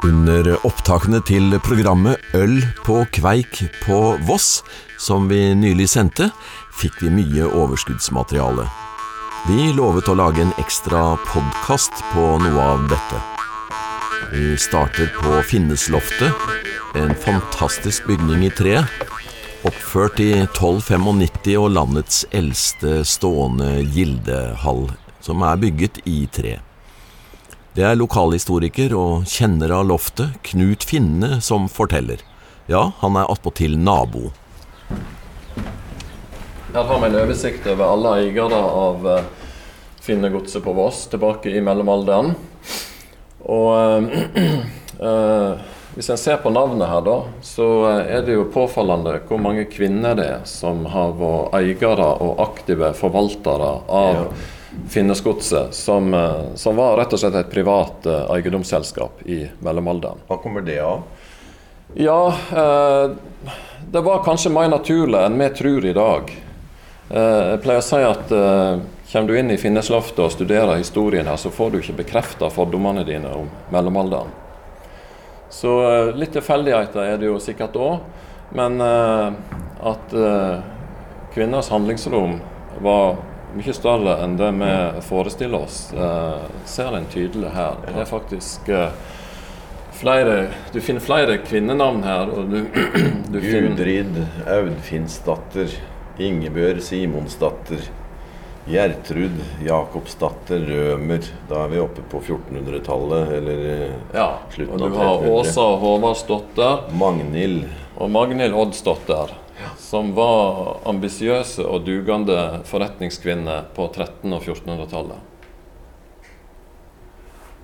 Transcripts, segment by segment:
Under opptakene til programmet Øl på Kveik på Voss, som vi nylig sendte, fikk vi mye overskuddsmateriale. Vi lovet å lage en ekstra podkast på noe av dette. Vi starter på Finnesloftet, en fantastisk bygning i tre, oppført i 1295 og landets eldste stående gildehall, som er bygget i tre. Det er lokalhistoriker og kjenner av loftet, Knut Finne, som forteller. Ja, han er attpåtil nabo. Her har vi en oversikt over alle eiere av uh, Finnegodset på Voss tilbake i mellomalderen. Og øh, hvis en ser på navnet her, da, så er det jo påfallende hvor mange kvinner det er som har vært eiere og aktive forvaltere av ja Finnesgodset, som, eh, som, var rett og slett et privat eh, eiendomsselskap i mellomalderen. Hva kommer det av? Ja, eh, det var kanskje mer naturlig enn vi tror i dag. Eh, jeg pleier å si at eh, kommer du inn i Finnesloftet og studerer historien her, så får du ikke bekrefta fordommene dine om mellomalderen. Så eh, litt tilfeldigheter er det jo sikkert òg, men at kvinners handlingsrom var mye større enn det vi forestiller oss, eh, ser en tydelig her. Det er faktisk eh, flere Du finner flere kvinnenavn her. og du, du Gudrid Audfinnsdatter, Ingebjørg Simonsdatter, Gjertrud Jakobsdatter Rømer. Da er vi oppe på 1400-tallet, eller eh, ja, slutten av 1300. Og du har Åsa Håvardsdotter. Magnhild. Og Magnhild Oddsdotter som var ambisiøse og dugende forretningskvinner på 1300- og 1400-tallet.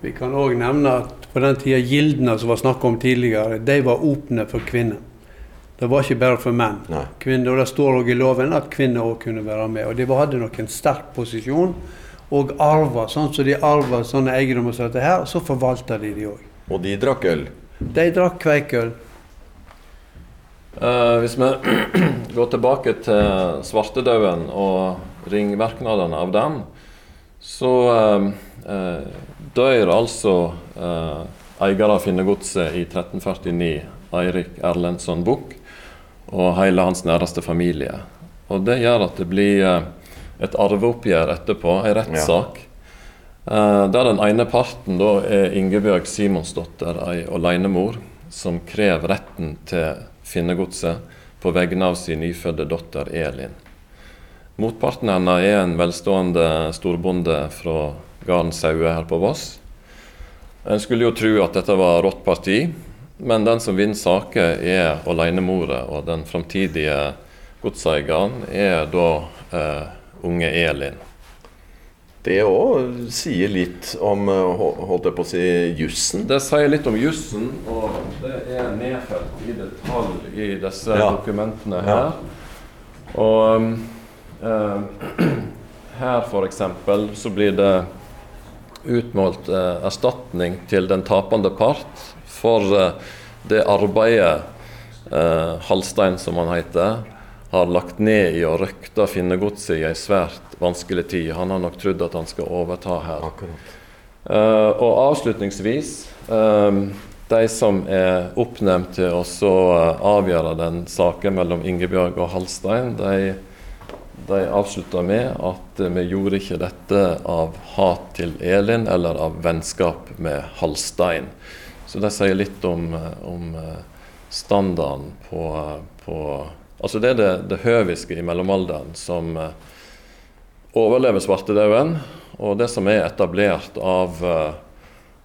Vi kan òg nevne at på den tida gildene som var snakk om tidligere, de var åpne for kvinner. Det var ikke bare for menn. Kvinner, og Det står òg i loven at kvinner òg kunne være med. Og De hadde nok en sterk posisjon og arva. Sånn som så de arva sånne eiendommer som dette her, så forvalta de de òg. Og de drakk øl? De drakk kveikøl. Uh, hvis vi går tilbake til svartedauden og ringvirkningene av den, så uh, uh, dør altså uh, eier av Finnegodset i 1349, Eirik Erlendsson Buch, og hele hans næreste familie. Og Det gjør at det blir et arveoppgjør etterpå, en rettssak. Ja. der den ene parten da er Ingebjørg Simonsdotter, ei alenemor, som krever retten til Finnegodset på vegne av sin nyfødte datter Elin. Motparten hennes er en velstående storbonde fra gården Saue her på Voss. En skulle jo tro at dette var rått parti, men den som vinner saker, er alenemora, og den framtidige godseieren er da eh, unge Elin. Det òg sier litt om eh, holdt jeg på å si, jussen? Det sier litt om jussen, og det er nedfelt i detalj i disse ja. dokumentene her. Ja. Og eh, her f.eks. så blir det utmålt eh, erstatning til den tapende part for eh, det arbeidet eh, Halstein, som han heter, har lagt ned i å røkte Finnegodset i ei svært vanskelig tid. Han har nok trodd at han skal overta her. Uh, og avslutningsvis um, De som er oppnevnt til å uh, avgjøre den saken mellom Ingebjørg og Halstein, de, de avslutta med at uh, vi gjorde ikke dette av hat til Elin eller av vennskap med Halstein. Så det sier litt om, om standarden på, på Altså det er det, det høviske i mellomalderen som overlever svartedauden. Og det som er etablert av, eh,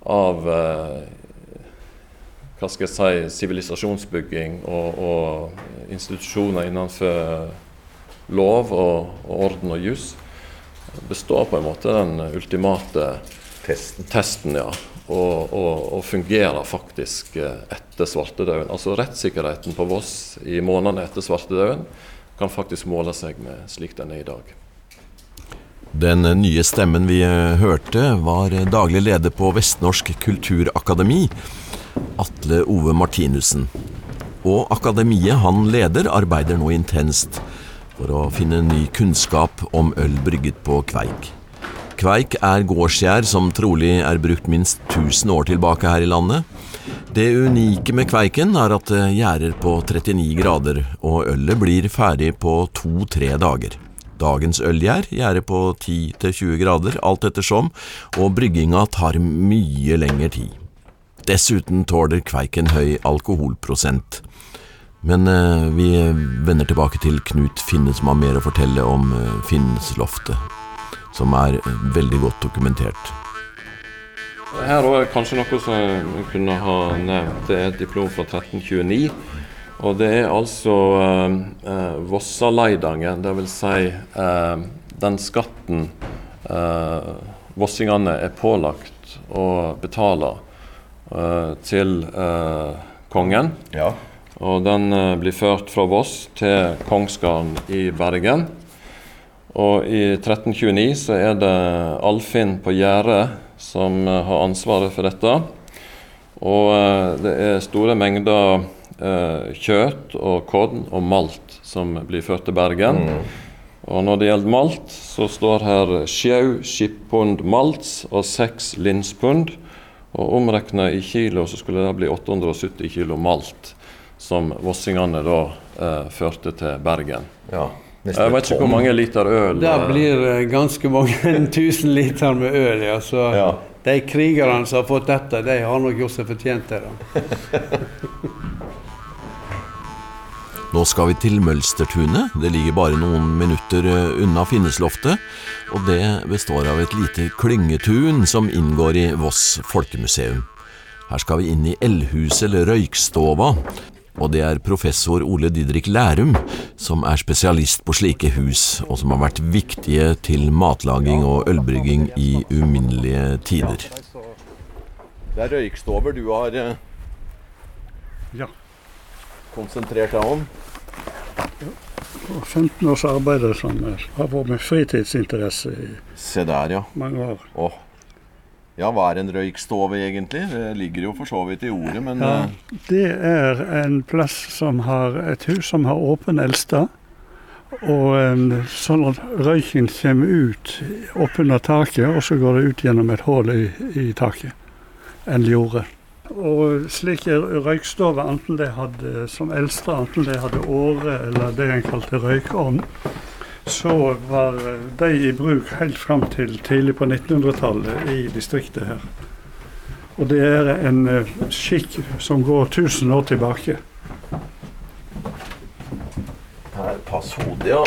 av eh, hva skal jeg si, sivilisasjonsbygging og, og institusjoner innenfor lov og, og orden og jus, består på en måte den ultimate testen. testen ja. Og, og, og, fungerer faktisk eh, etter svartedauden. Altså rettssikkerheten på Voss i månedene etter svartedauden kan faktisk måle seg med slik den er i dag. Den nye stemmen vi eh, hørte, var daglig leder på Vestnorsk kulturakademi, Atle Ove Martinussen. Og akademiet han leder, arbeider nå intenst for å finne ny kunnskap om øl brygget på kveik. Kveik er gårdsgjær som trolig er brukt minst 1000 år tilbake her i landet. Det unike med Kveiken er at det gjærer på 39 grader, og ølet blir ferdig på to-tre dager. Dagens ølgjær gjærer på 10-20 grader, alt ettersom, og brygginga tar mye lengre tid. Dessuten tåler Kveiken høy alkoholprosent. Men eh, vi vender tilbake til Knut Finne, som har mer å fortelle om eh, Finnsloftet, som er veldig godt dokumentert. Her er kanskje noe som vi kunne ha nevnt. Det er et diplom fra 1329. Og det er altså eh, eh, Vossaleidangen, dvs. Si, eh, den skatten eh, vossingene er pålagt å betale eh, til eh, kongen. Ja. Og den eh, blir ført fra Voss til Kongsgarden i Bergen. Og i 1329 så er det Alfinn på Gjerdet som eh, har ansvaret for dette. Og eh, det er store mengder eh, kjøtt og korn og malt som blir ført til Bergen. Mm. Og når det gjelder malt, så står her sjau skippund malts og seks linspund. Og omregna i kilo så skulle det bli 870 kilo malt som vossingene da eh, førte til Bergen. Ja. Jeg vet ikke hvor mange liter øl Det blir eh, ganske mange tusen liter med øl, ja. Så ja. de krigerne som har fått dette, de har nok gjort seg fortjent til det. Nå skal vi til Mølstertunet. Det ligger bare noen minutter eh, unna Finnesloftet. Og det består av et lite klyngetun som inngår i Voss folkemuseum. Her skal vi inn i eldhuset eller røykstova, og det er professor Ole Didrik Lærum som er spesialist på slike hus, og som har vært viktige til matlaging og ølbrygging i uminnelige tider. Det er røykstover du har eh, ja. konsentrert deg om? Ja. 15 års arbeid som har vært med fritidsinteresse i Se der, ja. mange år. Åh, ja, hva er en røykstove egentlig? Det ligger jo for så vidt i ordet, men ja, eh, Det er en plass som har et hus som har åpen eldstad. Og sånn at røyken kommer ut oppunder taket, og så går det ut gjennom et hull i, i taket. En jordet. Og slike røykstover, enten de hadde som eldste, enten de hadde åre eller det en kalte røykovn, så var de i bruk helt fram til tidlig på 1900-tallet i distriktet her. Og det er en eh, skikk som går 1000 år tilbake. Her pass hodet, ja.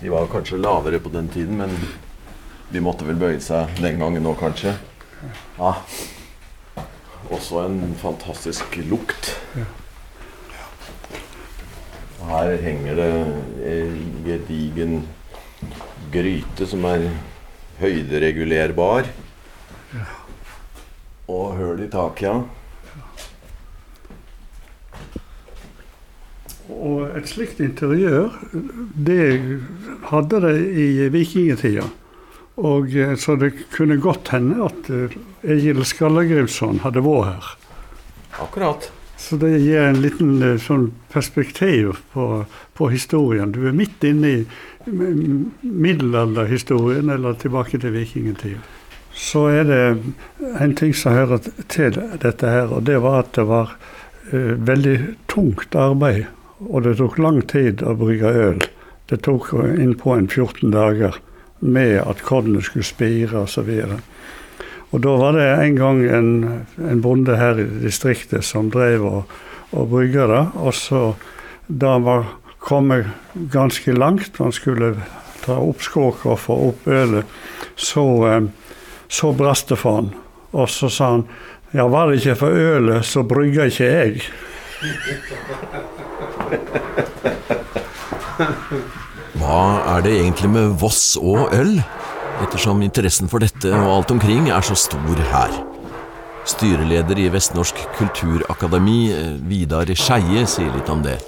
De var kanskje lavere på den tiden, men de måtte vel bøye seg den gangen òg, kanskje. Ja. Også en fantastisk lukt. Ja. Her henger det en gedigen gryte som er høyderegulerbar. Og høl i taket, ja. Og et slikt interiør, det hadde det i vikingtida. Og eh, Så det kunne godt hende at eh, Egil Skallagrimsson hadde vært her. Akkurat. Så det gir en liten eh, sånn perspektiv på, på, historien. Du er midt inne i middelalderhistorien, eller tilbake til vikingtida. Så er det en ting som hører til dette her, og det var at det var uh, veldig tungt arbeid. Og det tok lang tid å brygge øl. Det tok innpå en 14 dager med at kornet skulle spire osv. Og, så og da var det en gang en, en bonde her i distriktet som drev og, og brygga det. Og så da han var kommet ganske langt, han skulle ta opp skåka og få opp ølet, så, eh, så brast det for han. Og så sa han ja, var det ikke for ølet, så brygga ikke jeg. Hva er det egentlig med Voss og øl? Ettersom interessen for dette og alt omkring er så stor her. Styreleder i Vestnorsk kulturakademi, eh, Vidar Skeie, sier litt om det.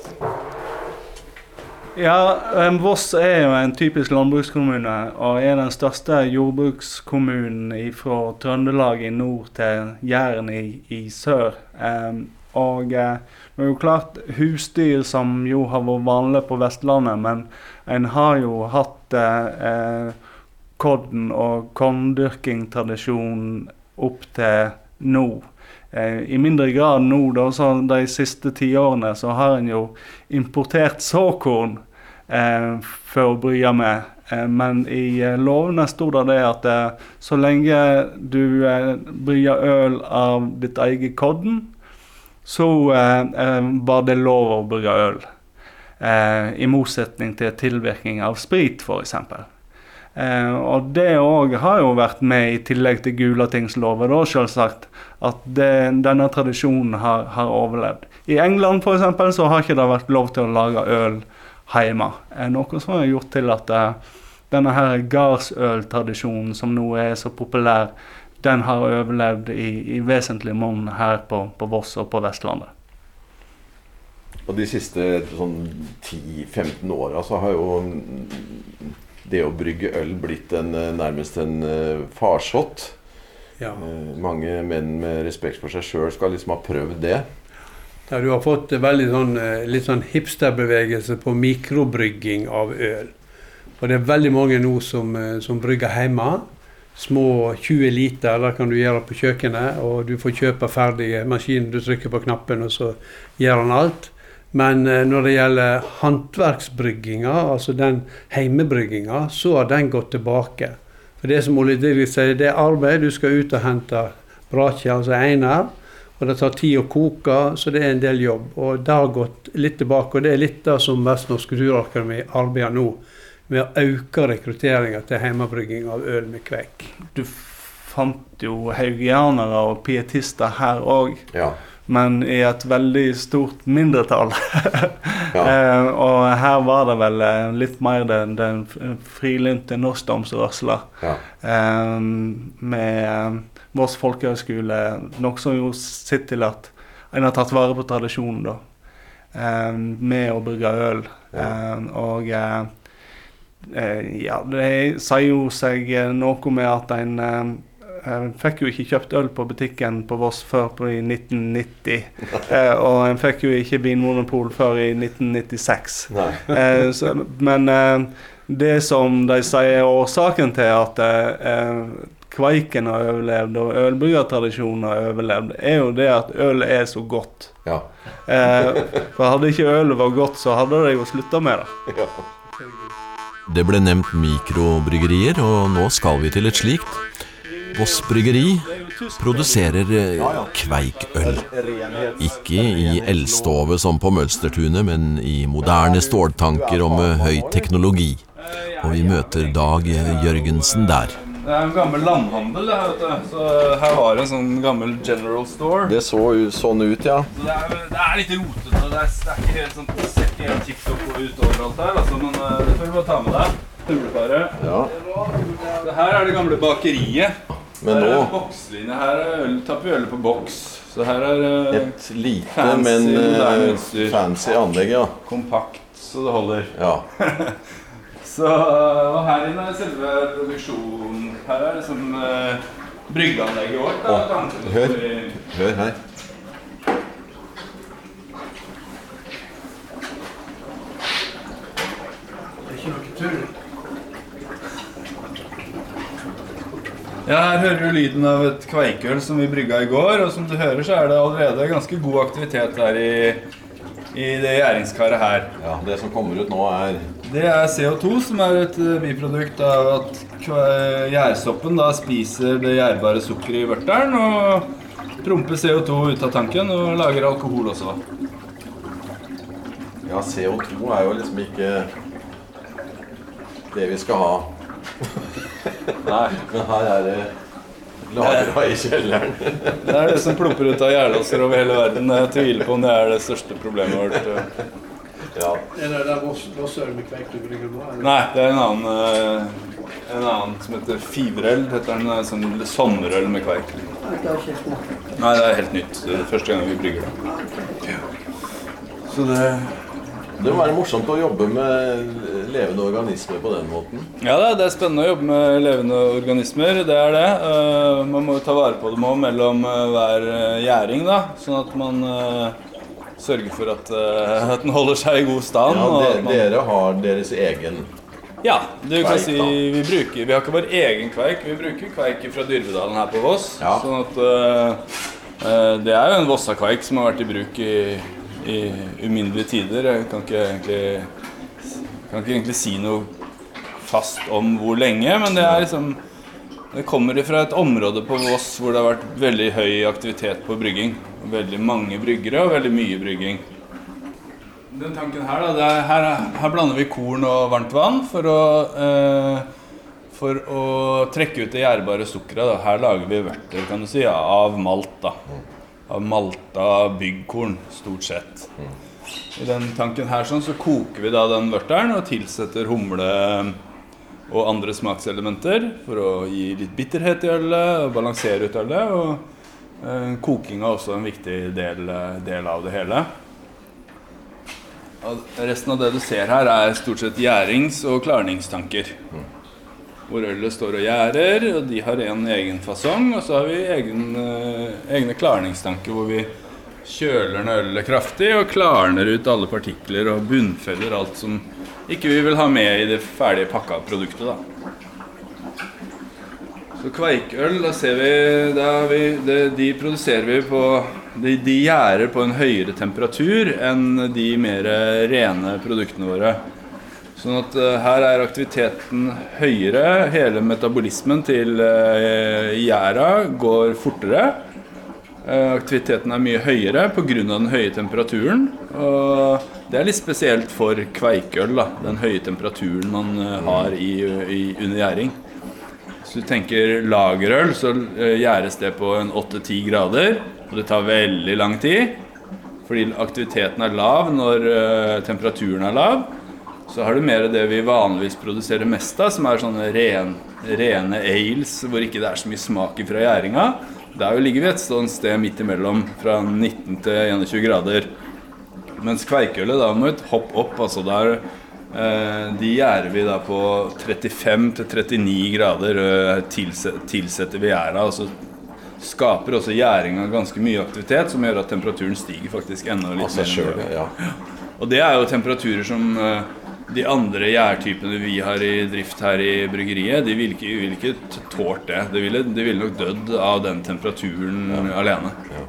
Ja, Voss er jo en typisk landbrukskommune, og er den største jordbrukskommunen fra Trøndelag i nord til Jæren i, i sør. Og eh, det er jo klart husdyr som jo har vært vanlig på Vestlandet, men en har jo hatt eh, korn- og korndyrkingtradisjonen opp til nå. Eh, I mindre grad nå, da, de siste tiårene, så har en jo importert såkorn eh, for å brye med. Eh, men i eh, lovene sto det det at så lenge du brygger øl av ditt eget kodden, så var det lov å brygge øl. I motsetning til tilvirkning av sprit, f.eks. Eh, og det òg har jo vært med, i tillegg til Gulatingsloven, da, selvsagt, at det, denne tradisjonen har, har overlevd. I England for eksempel, så har ikke det vært lov til å lage øl hjemme. Eh, noe som har gjort til at eh, denne her gardsøltradisjonen som nå er så populær, den har overlevd i, i vesentlig monn her på, på Voss og på Vestlandet. Og de siste sånn 10-15 åra så har jo det å brygge øl blitt en, eh, nærmest en uh, farsott. Ja. Uh, mange menn med respekt for seg sjøl skal liksom ha prøvd det. Ja, du har fått veldig sånn, litt sånn hipsterbevegelse på mikrobrygging av øl. Og det er veldig mange nå som, som brygger hjemme. Små 20 liter, det kan du gjøre på kjøkkenet. Og du får kjøpe ferdige maskiner. Du trykker på knappen, og så gjør han alt. Men eh, når det gjelder håndverksbrygginga, altså den heimebrygginga, så har den gått tilbake. For det som Ole Dillik sier, det er arbeid. Du skal ut og hente brakje, altså einer. Og det tar tid å koke, så det er en del jobb. Og det har gått litt tilbake. Og det er litt det som Vestnorsk kulturakademi arbeider nå, med å øke rekrutteringa til heimebrygging av øl med kveik. Du fant jo haugianere og pietister her òg. Ja men i et veldig stort mindretall. ja. eh, og her var det vel eh, litt mer den, den frilynte norskdomsrørsla. Ja. Eh, med eh, Voss folkehøgskole, noe som jo sitter til at en har tatt vare på tradisjonen, da. Eh, med å brygge øl. Ja. Eh, og ja, det sier jo seg noe med at en jeg fikk jo ikke kjøpt øl på butikken på Voss før på i 1990. Eh, og en fikk jo ikke vinmonopol før i 1996. Eh, så, men eh, det som de sier er årsaken til at eh, kveiken har overlevd og ølbryggertradisjonen har overlevd, er jo det at øl er så godt. Ja. Eh, for hadde ikke ølet vært godt, så hadde de jo slutta med det. Ja. Det ble nevnt mikrobryggerier, og nå skal vi til et slikt. Voss bryggeri produserer eh, kveikøl. Ikke i eldstove som på Mølstertunet, men i moderne ståltanker og med høy teknologi. Og vi møter Dag Jørgensen der. Det er en gammel landhandel. det her, vet du. Så her var det en sånn gammel general store. Det så sånn ut, ja. Så det, er, det er litt rotete. Det, det er ikke helt sånn, sett ser ikke helt TikTok ut overalt her, altså, men eh, det får du bare ta med deg. Huleparet. Ja. Det her er det gamle bakeriet. Men nå Bokslinje her øl, tapper vi øl på boks. Så her er uh, Et lite, fancy, men uh, fancy anlegg, ja. Kompakt så det holder. Ja. så, og her inne er selve produksjonen. Her er liksom uh, bryggeanlegget vårt. Da, oh, hør. hør her. Det er ikke noe tull. Ja, Her hører du lyden av et kveikøl som vi brygga i går. Og som du hører, så er det allerede ganske god aktivitet her i, i det gjæringskaret her. Ja, Det som kommer ut nå, er Det er CO2, som er et eh, biprodukt av at gjærsoppen da spiser det gjærbare sukkeret i vørteren og promper CO2 ut av tanken og lager alkohol også. Ja, CO2 er jo liksom ikke det vi skal ha. Nei, men her er det lagra i kjelleren. det er det som plumper ut av gjærlåser over hele verden. Jeg tviler på om det er det største problemet vårt. Ja. Er det der Vossøl med kveik du brygger nå? Nei, det er en annen, eh, en annen som heter Fiverøl. Dette er en sånn sommerøl med kveik. Nei, det er helt nytt. Det er første gang vi brygger det. Så det Det må være morsomt å jobbe med levende organismer på den måten? Ja, det er spennende å jobbe med levende organismer. Det er det. Uh, man må jo ta vare på dem òg mellom uh, hver uh, gjæring, da. Sånn at man sørger for at, at, den holder seg i god stand. Ja, de, man... Dere har deres egen Ja, du kan si vi bruker Vi har ikke vår egen kveik. Vi bruker kveik fra Dyrvedalen her på Voss. Ja. Sånn at det er jo en Vossakveik som har vært i bruk i i uminnelige tider. Jeg kan ikke egentlig kan ikke egentlig si noe fast om hvor lenge, men det er liksom det kommer fra et område på Voss hvor det har vært veldig høy aktivitet på brygging. Veldig mange bryggere og veldig mye brygging. Den tanken her, da, er, her, her, blander vi korn og varmt vann for å, eh, for å trekke ut det gjærbare sukkeret. Her lager vi vørter kan du si, av malt. da av malta byggkorn, stort sett. I den tanken her sånn, så koker vi da den vørteren og tilsetter humle og andre smakselementer for å gi litt bitterhet i ølet og balansere ut ølet. Og eh, koking er også en viktig del, del av det hele. Og resten av det du ser her, er stort sett gjærings- og klarningstanker hvor ølet står og gjærer. og De har en egen fasong. Og så har vi egen, uh, egne klarningstanker hvor vi kjøler ned ølet kraftig og klarner ut alle partikler og bunnfeller alt som ikke vi vil ha med i det ferdige pakka produktet. da. Så kveikøl, da ser vi, da vi det, De produserer vi på De, de gjærer på en høyere temperatur enn de mer rene produktene våre. Sånn at uh, her er aktiviteten høyere. Hele metabolismen til uh, gjæra går fortere. Uh, aktiviteten er mye høyere pga. den høye temperaturen. Og det er litt spesielt for kveikøl, da, den høye temperaturen man har i, i, under gjæring. Hvis du tenker lagerøl, så gjæres det på en 8-10 grader. Og det tar veldig lang tid. Fordi aktiviteten er lav når temperaturen er lav så har du mer av det vi vanligvis produserer mest av, som er sånne ren, rene ales hvor ikke det er så mye smak fra gjæringa. Der ligger vi et sånt sted midt imellom, fra 19 til 21 grader. Mens kveikølet da må et hopp opp. altså der eh, De gjærer vi da på 35 til 39 grader. Eh, tilsetter vi gjæra. Og så skaper også gjæringa ganske mye aktivitet, som gjør at temperaturen stiger faktisk enda litt mer. Selv, ja. Og det er jo temperaturer som eh, de andre gjærtypene vi har i drift her i bryggeriet, de ville ikke, vil ikke tålt det. De ville, de ville, nok dødd av den temperaturen ja. alene. Ja.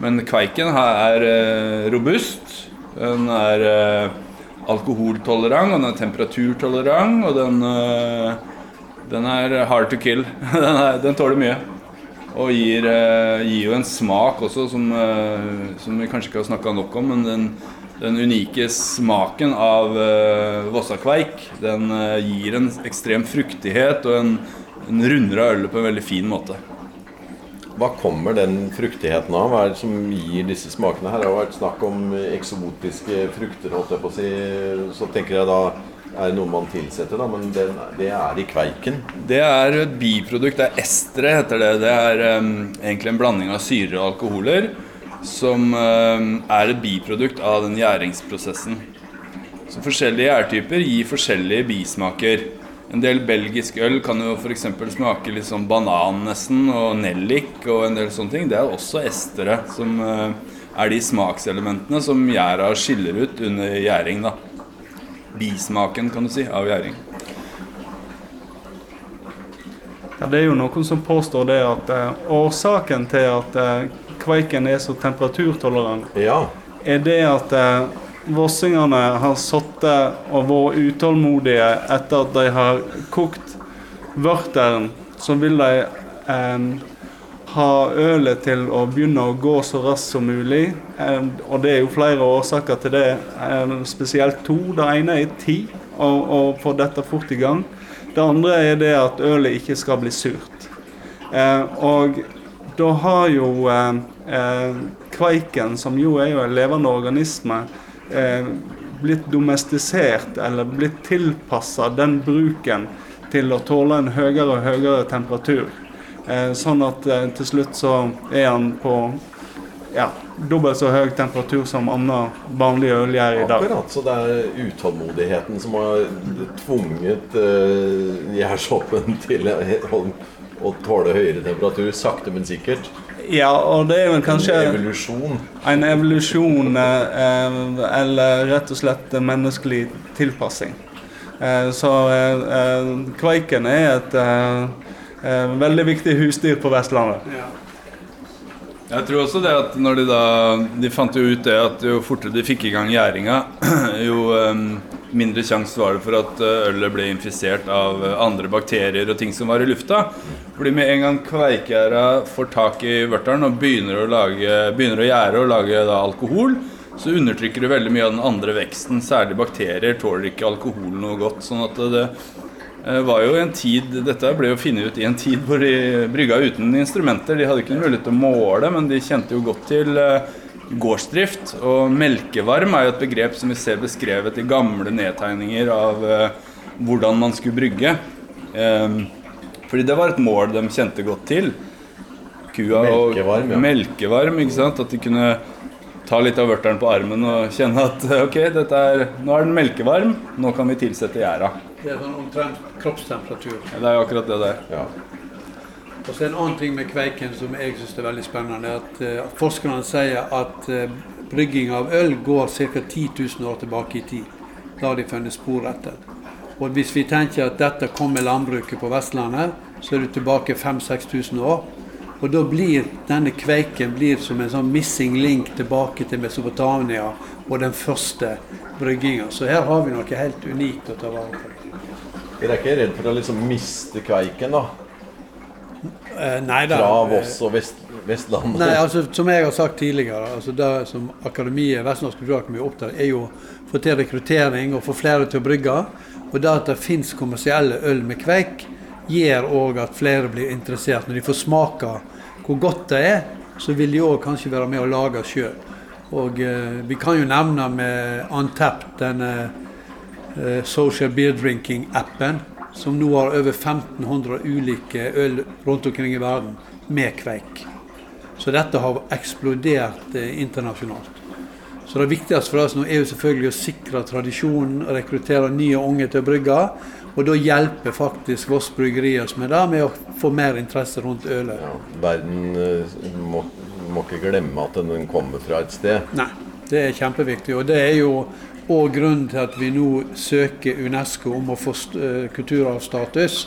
Men kveiken her er eh, robust. Den er eh, alkoholtolerant, og den er temperaturtolerant, og den, eh, den er hard to kill. den, er, den, tåler mye. Og gir, gir, jo en smak også som, som vi kanskje ikke har snakka nok om, men den den unike smaken av uh, Vossakveik den uh, gir en ekstrem fruktighet og en, en runder av ølet på en veldig fin måte. Hva kommer den fruktigheten av? Hva er det som gir disse smakene her? Det har vært snakk om eksotiske frukter, holdt jeg på å si. Så tenker jeg da er det noe man tilsetter, da, men det, det, er i kveiken? Det er et biprodukt. Det er estere, heter det. Det er um, egentlig en blanding av syre og alkoholer som eh, er et biprodukt av den gjæringsprosessen. Så Forskjellige gjærtyper gir forskjellige bismaker. En del belgisk øl kan jo f.eks. smake litt sånn banan nesten, og nellik og en del sånne ting. Det er også estere som eh, er de smakselementene som gjæra skiller ut under gjæring. da. Bismaken, kan du si, av gjæring. Ja, det er jo noen som påstår det at eh, årsaken til at uh, kveiken er så temperaturtolerant, ja. er det at eh, vossingene har sittet og vært utålmodige etter at de har kokt vørteren. Så vil de eh, ha ølet til å begynne å gå så raskt som mulig. Eh, og det er jo flere årsaker til det, eh, spesielt to. Det ene er tid, å få dette fort i gang. Det andre er det at ølet ikke skal bli surt. Eh, og da har jo eh, eh, kveiken, som jo er jo en levende organisme, eh, blitt domestisert eller blitt tilpassa den bruken til å tåle en høyere og høyere temperatur. Sånn at til slutt så er han på ja, dobbelt så høy temperatur som annen vanlig øl gjør i dag. Akkurat, så det er utålmodigheten som har tvunget uh, gjærsoppen til å, å tåle høyere temperatur, sakte, men sikkert. Ja, og det er vel kanskje En evolusjon? En evolusjon, eh, eller rett og slett menneskelig tilpassing. Eh, så eh, kveiken er et veldig viktig husdyr på Vestlandet. Ja. Jeg tror også det at når de da De fant jo ut det at jo fortere de fikk i gang gjæringa, jo mindre sjanse var det for at ølet ble infisert av andre bakterier og ting som var i lufta. Fordi med en gang kveikgjæra får tak i vørteren og begynner å, lage, begynner å gjære og lage da, alkohol, så undertrykker du veldig mye av den andre veksten. Særlig bakterier tåler ikke alkohol noe godt. sånn at det eh, var jo en tid, Dette ble jo funnet ut i en tid hvor de brygga uten instrumenter. De hadde ikke mulighet til å måle, men de kjente jo godt til eh, gårdsdrift. Og melkevarm er jo et begrep som vi ser beskrevet i gamle nedtegninger av eh, hvordan man skulle brygge. Fordi det var et mål de kjente godt til. Kua melkevarm, ja. melkevarm, ikke sant? At de kunne ta litt av vørteren på armen og kjenne at ok, er, nå er den melkevarm, nå kan vi tilsette gjæra. Det er sånn omtrent kroppstemperatur. Ja, det er akkurat det det er. Ja. Og så En annen ting med kveiken som jeg syns er veldig spennende, er at uh, forskerne sier at uh, brygging av øl går ca. 10 000 år tilbake i tid. Da har de funnet spor etter. Og hvis vi tenker at dette kom med landbruket på Vestlandet, så er du tilbake 5000-6000 år. Og da blir denne kveiken blir som en sånn missing link tilbake til Mesopotamia og den første brygginga. Så her har vi noe helt unikt å ta vare på. Dere er ikke redd for å liksom miste kveiken, da? Eh, nei da. Fra Voss og Vest, Vestlandet? Nei, altså Som jeg har sagt tidligere, altså det som akademiet, Vestnorsk kulturakademi er opptatt er jo å få til rekruttering og få flere til å brygge. Og det at det fins kommersielle øl med kveik, gjør òg at flere blir interessert. Når de får smake hvor godt det er, så vil de òg kanskje være med å lage sjøl. Og eh, vi kan jo nevne med Untapped, denne eh, social beer drinking-appen, som nå har over 1500 ulike øl rundt omkring i verden med kveik. Så dette har eksplodert eh, internasjonalt. Så det viktigste for oss nå er jo selvfølgelig å sikre tradisjonen og rekruttere nye unge til å brygge. Og da hjelper faktisk Voss Bryggeri oss med det, med å få mer interesse rundt ølet. Ja, verden eh, må, må, ikke glemme at den kommer fra et sted. Nei, det er kjempeviktig. Og det er jo òg grunnen til at vi nå søker Unesco om å få uh, kulturarvstatus.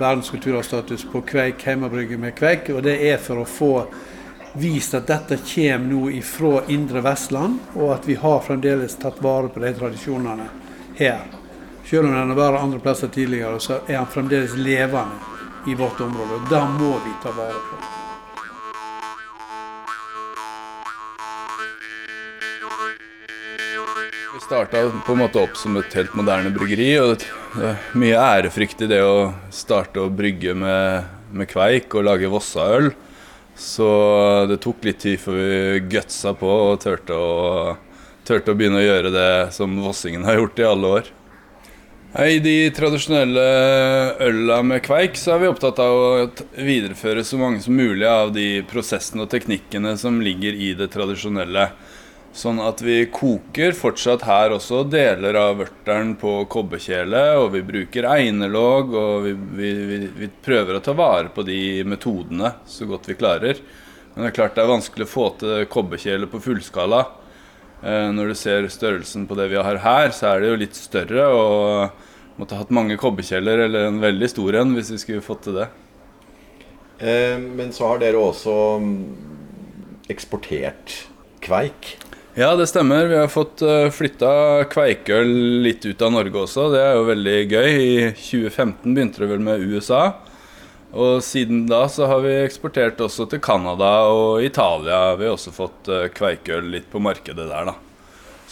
Verdens kulturarvstatus på Kveik, hjemmebrygge med Kveik. Og det er for å få vist at dette kommer nå ifra indre Vestland, og at vi har fremdeles tatt vare på de tradisjonene her. Selv om den har vært andre plasser tidligere, så er den fremdeles levende i vårt område. og Det må vi ta vare på. Vi starta på en måte opp som et helt moderne bryggeri. og det er Mye ærefrykt i det å starte å brygge med, med kveik og lage Vossaøl. Så det tok litt tid før vi gutsa på og turte å, turte å begynne å gjøre det som vossingen har gjort i alle år. I de tradisjonelle øla med kveik så er vi opptatt av å videreføre så mange som mulig av de prosessene og teknikkene som ligger i det tradisjonelle. Sånn at vi koker fortsatt her også deler av vørteren på kobberkjele, og vi bruker einelåg, og vi, vi, vi, vi, prøver å ta vare på de metodene så godt vi klarer. Men det er klart det er vanskelig å få til kobberkjele på fullskala. Eh, når du ser størrelsen på det vi har her, så er det jo litt større, og måtte hatt mange kobberkjeler, eller en veldig stor en, hvis vi skulle fått til det. Eh, men så har dere også mm, eksportert kveik. Ja, det stemmer. Vi har fått eh, flytta Kveikøl litt ut av Norge også. Det er jo veldig gøy. I 2015 begynte det vel med USA. Og siden da så har vi eksportert også til Canada og Italia. Vi har også fått uh, Kveikøl litt på markedet der, da.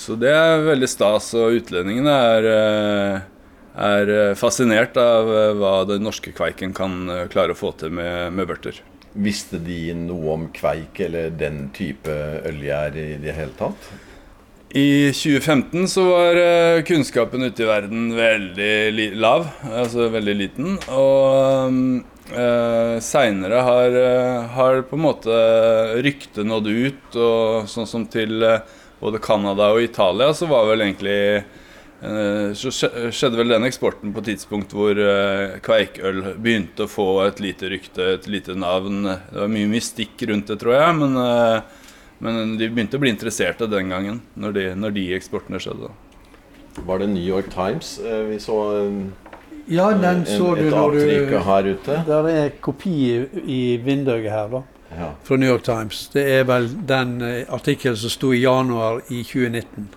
Så det er veldig stas. Og utlendingene er, uh, er fascinert av hva den norske kveiken kan klare å få til med, med vørter. Visste de noe om kveik eller den type ølgjær i det hele tatt? I 2015 så var eh, kunnskapen ute i verden veldig lav, altså veldig liten. Og eh, seinere har, eh, har, på en måte ryktet nådd ut, og sånn som til både Canada og Italia, så var vel egentlig så skjedde vel den eksporten på et tidspunkt hvor eh, kveikøl begynte å få et lite rykte, et lite navn. Det var mye mystikk rundt det, tror jeg, men, men de begynte å bli interesserte den gangen, når de, når de eksportene skjedde. Var det New York Times vi så? Ja, den så en, du når du her ute? Der er kopi i vinduet her, da. Ja. Fra New York Times. Det er vel den eh, artikkelen som sto i januar i 2019.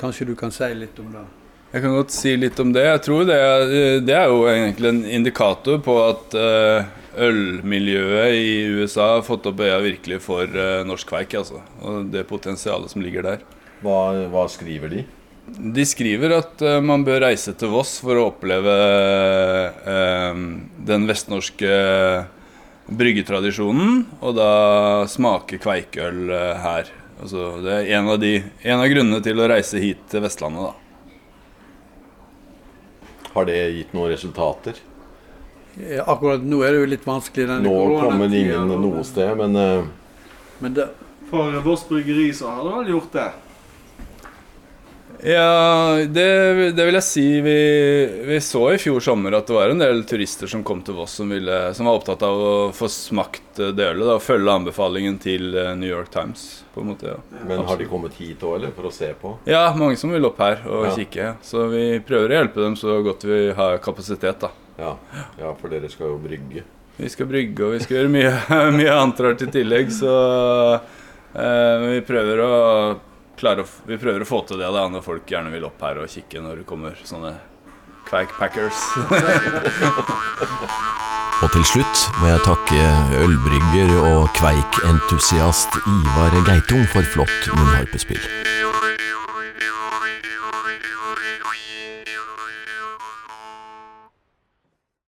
Kanskje du kan si litt om det? Jeg kan godt si litt om det. Jeg tror det, det er jo egentlig en indikator på at uh, ølmiljøet i USA har fått opp øya virkelig for uh, norsk kveik. Altså. Og det potensialet som ligger der. Hva, hva skriver de? De skriver at man bør reise til Voss for å oppleve eh, den vestnorske bryggetradisjonen, og da smake kveikøl her. Altså, det er en av, de, en av, grunnene til å reise hit til Vestlandet, da. Har det gitt noen resultater? Ja, akkurat nå er det jo litt vanskelig. Nå kommer ingen noe sted, men, men det, For vårt bryggeri så har det vel gjort det? Ja, det, det, vil jeg si. Vi, vi, så i fjor sommer at det var en del turister som kom til Voss som, ville, som var opptatt av å få smakt det ølet og følge anbefalingen til eh, New York Times. på en måte, ja. Men har de kommet hit òg, eller? For å se på? Ja, mange som vil opp her og ja. kikke. Så vi prøver å hjelpe dem så godt vi har kapasitet, da. Ja, ja for dere skal jo brygge. Vi skal brygge, og vi skal gjøre mye, mye annet rart i tillegg, så eh, vi prøver å å, vi prøver å få til det da, når folk gjerne vil opp her og kikke når det kommer sånne Quackpackers. og til slutt må jeg takke ølbrygger og kveikentusiast Ivar Geitung for flott munnharpespill.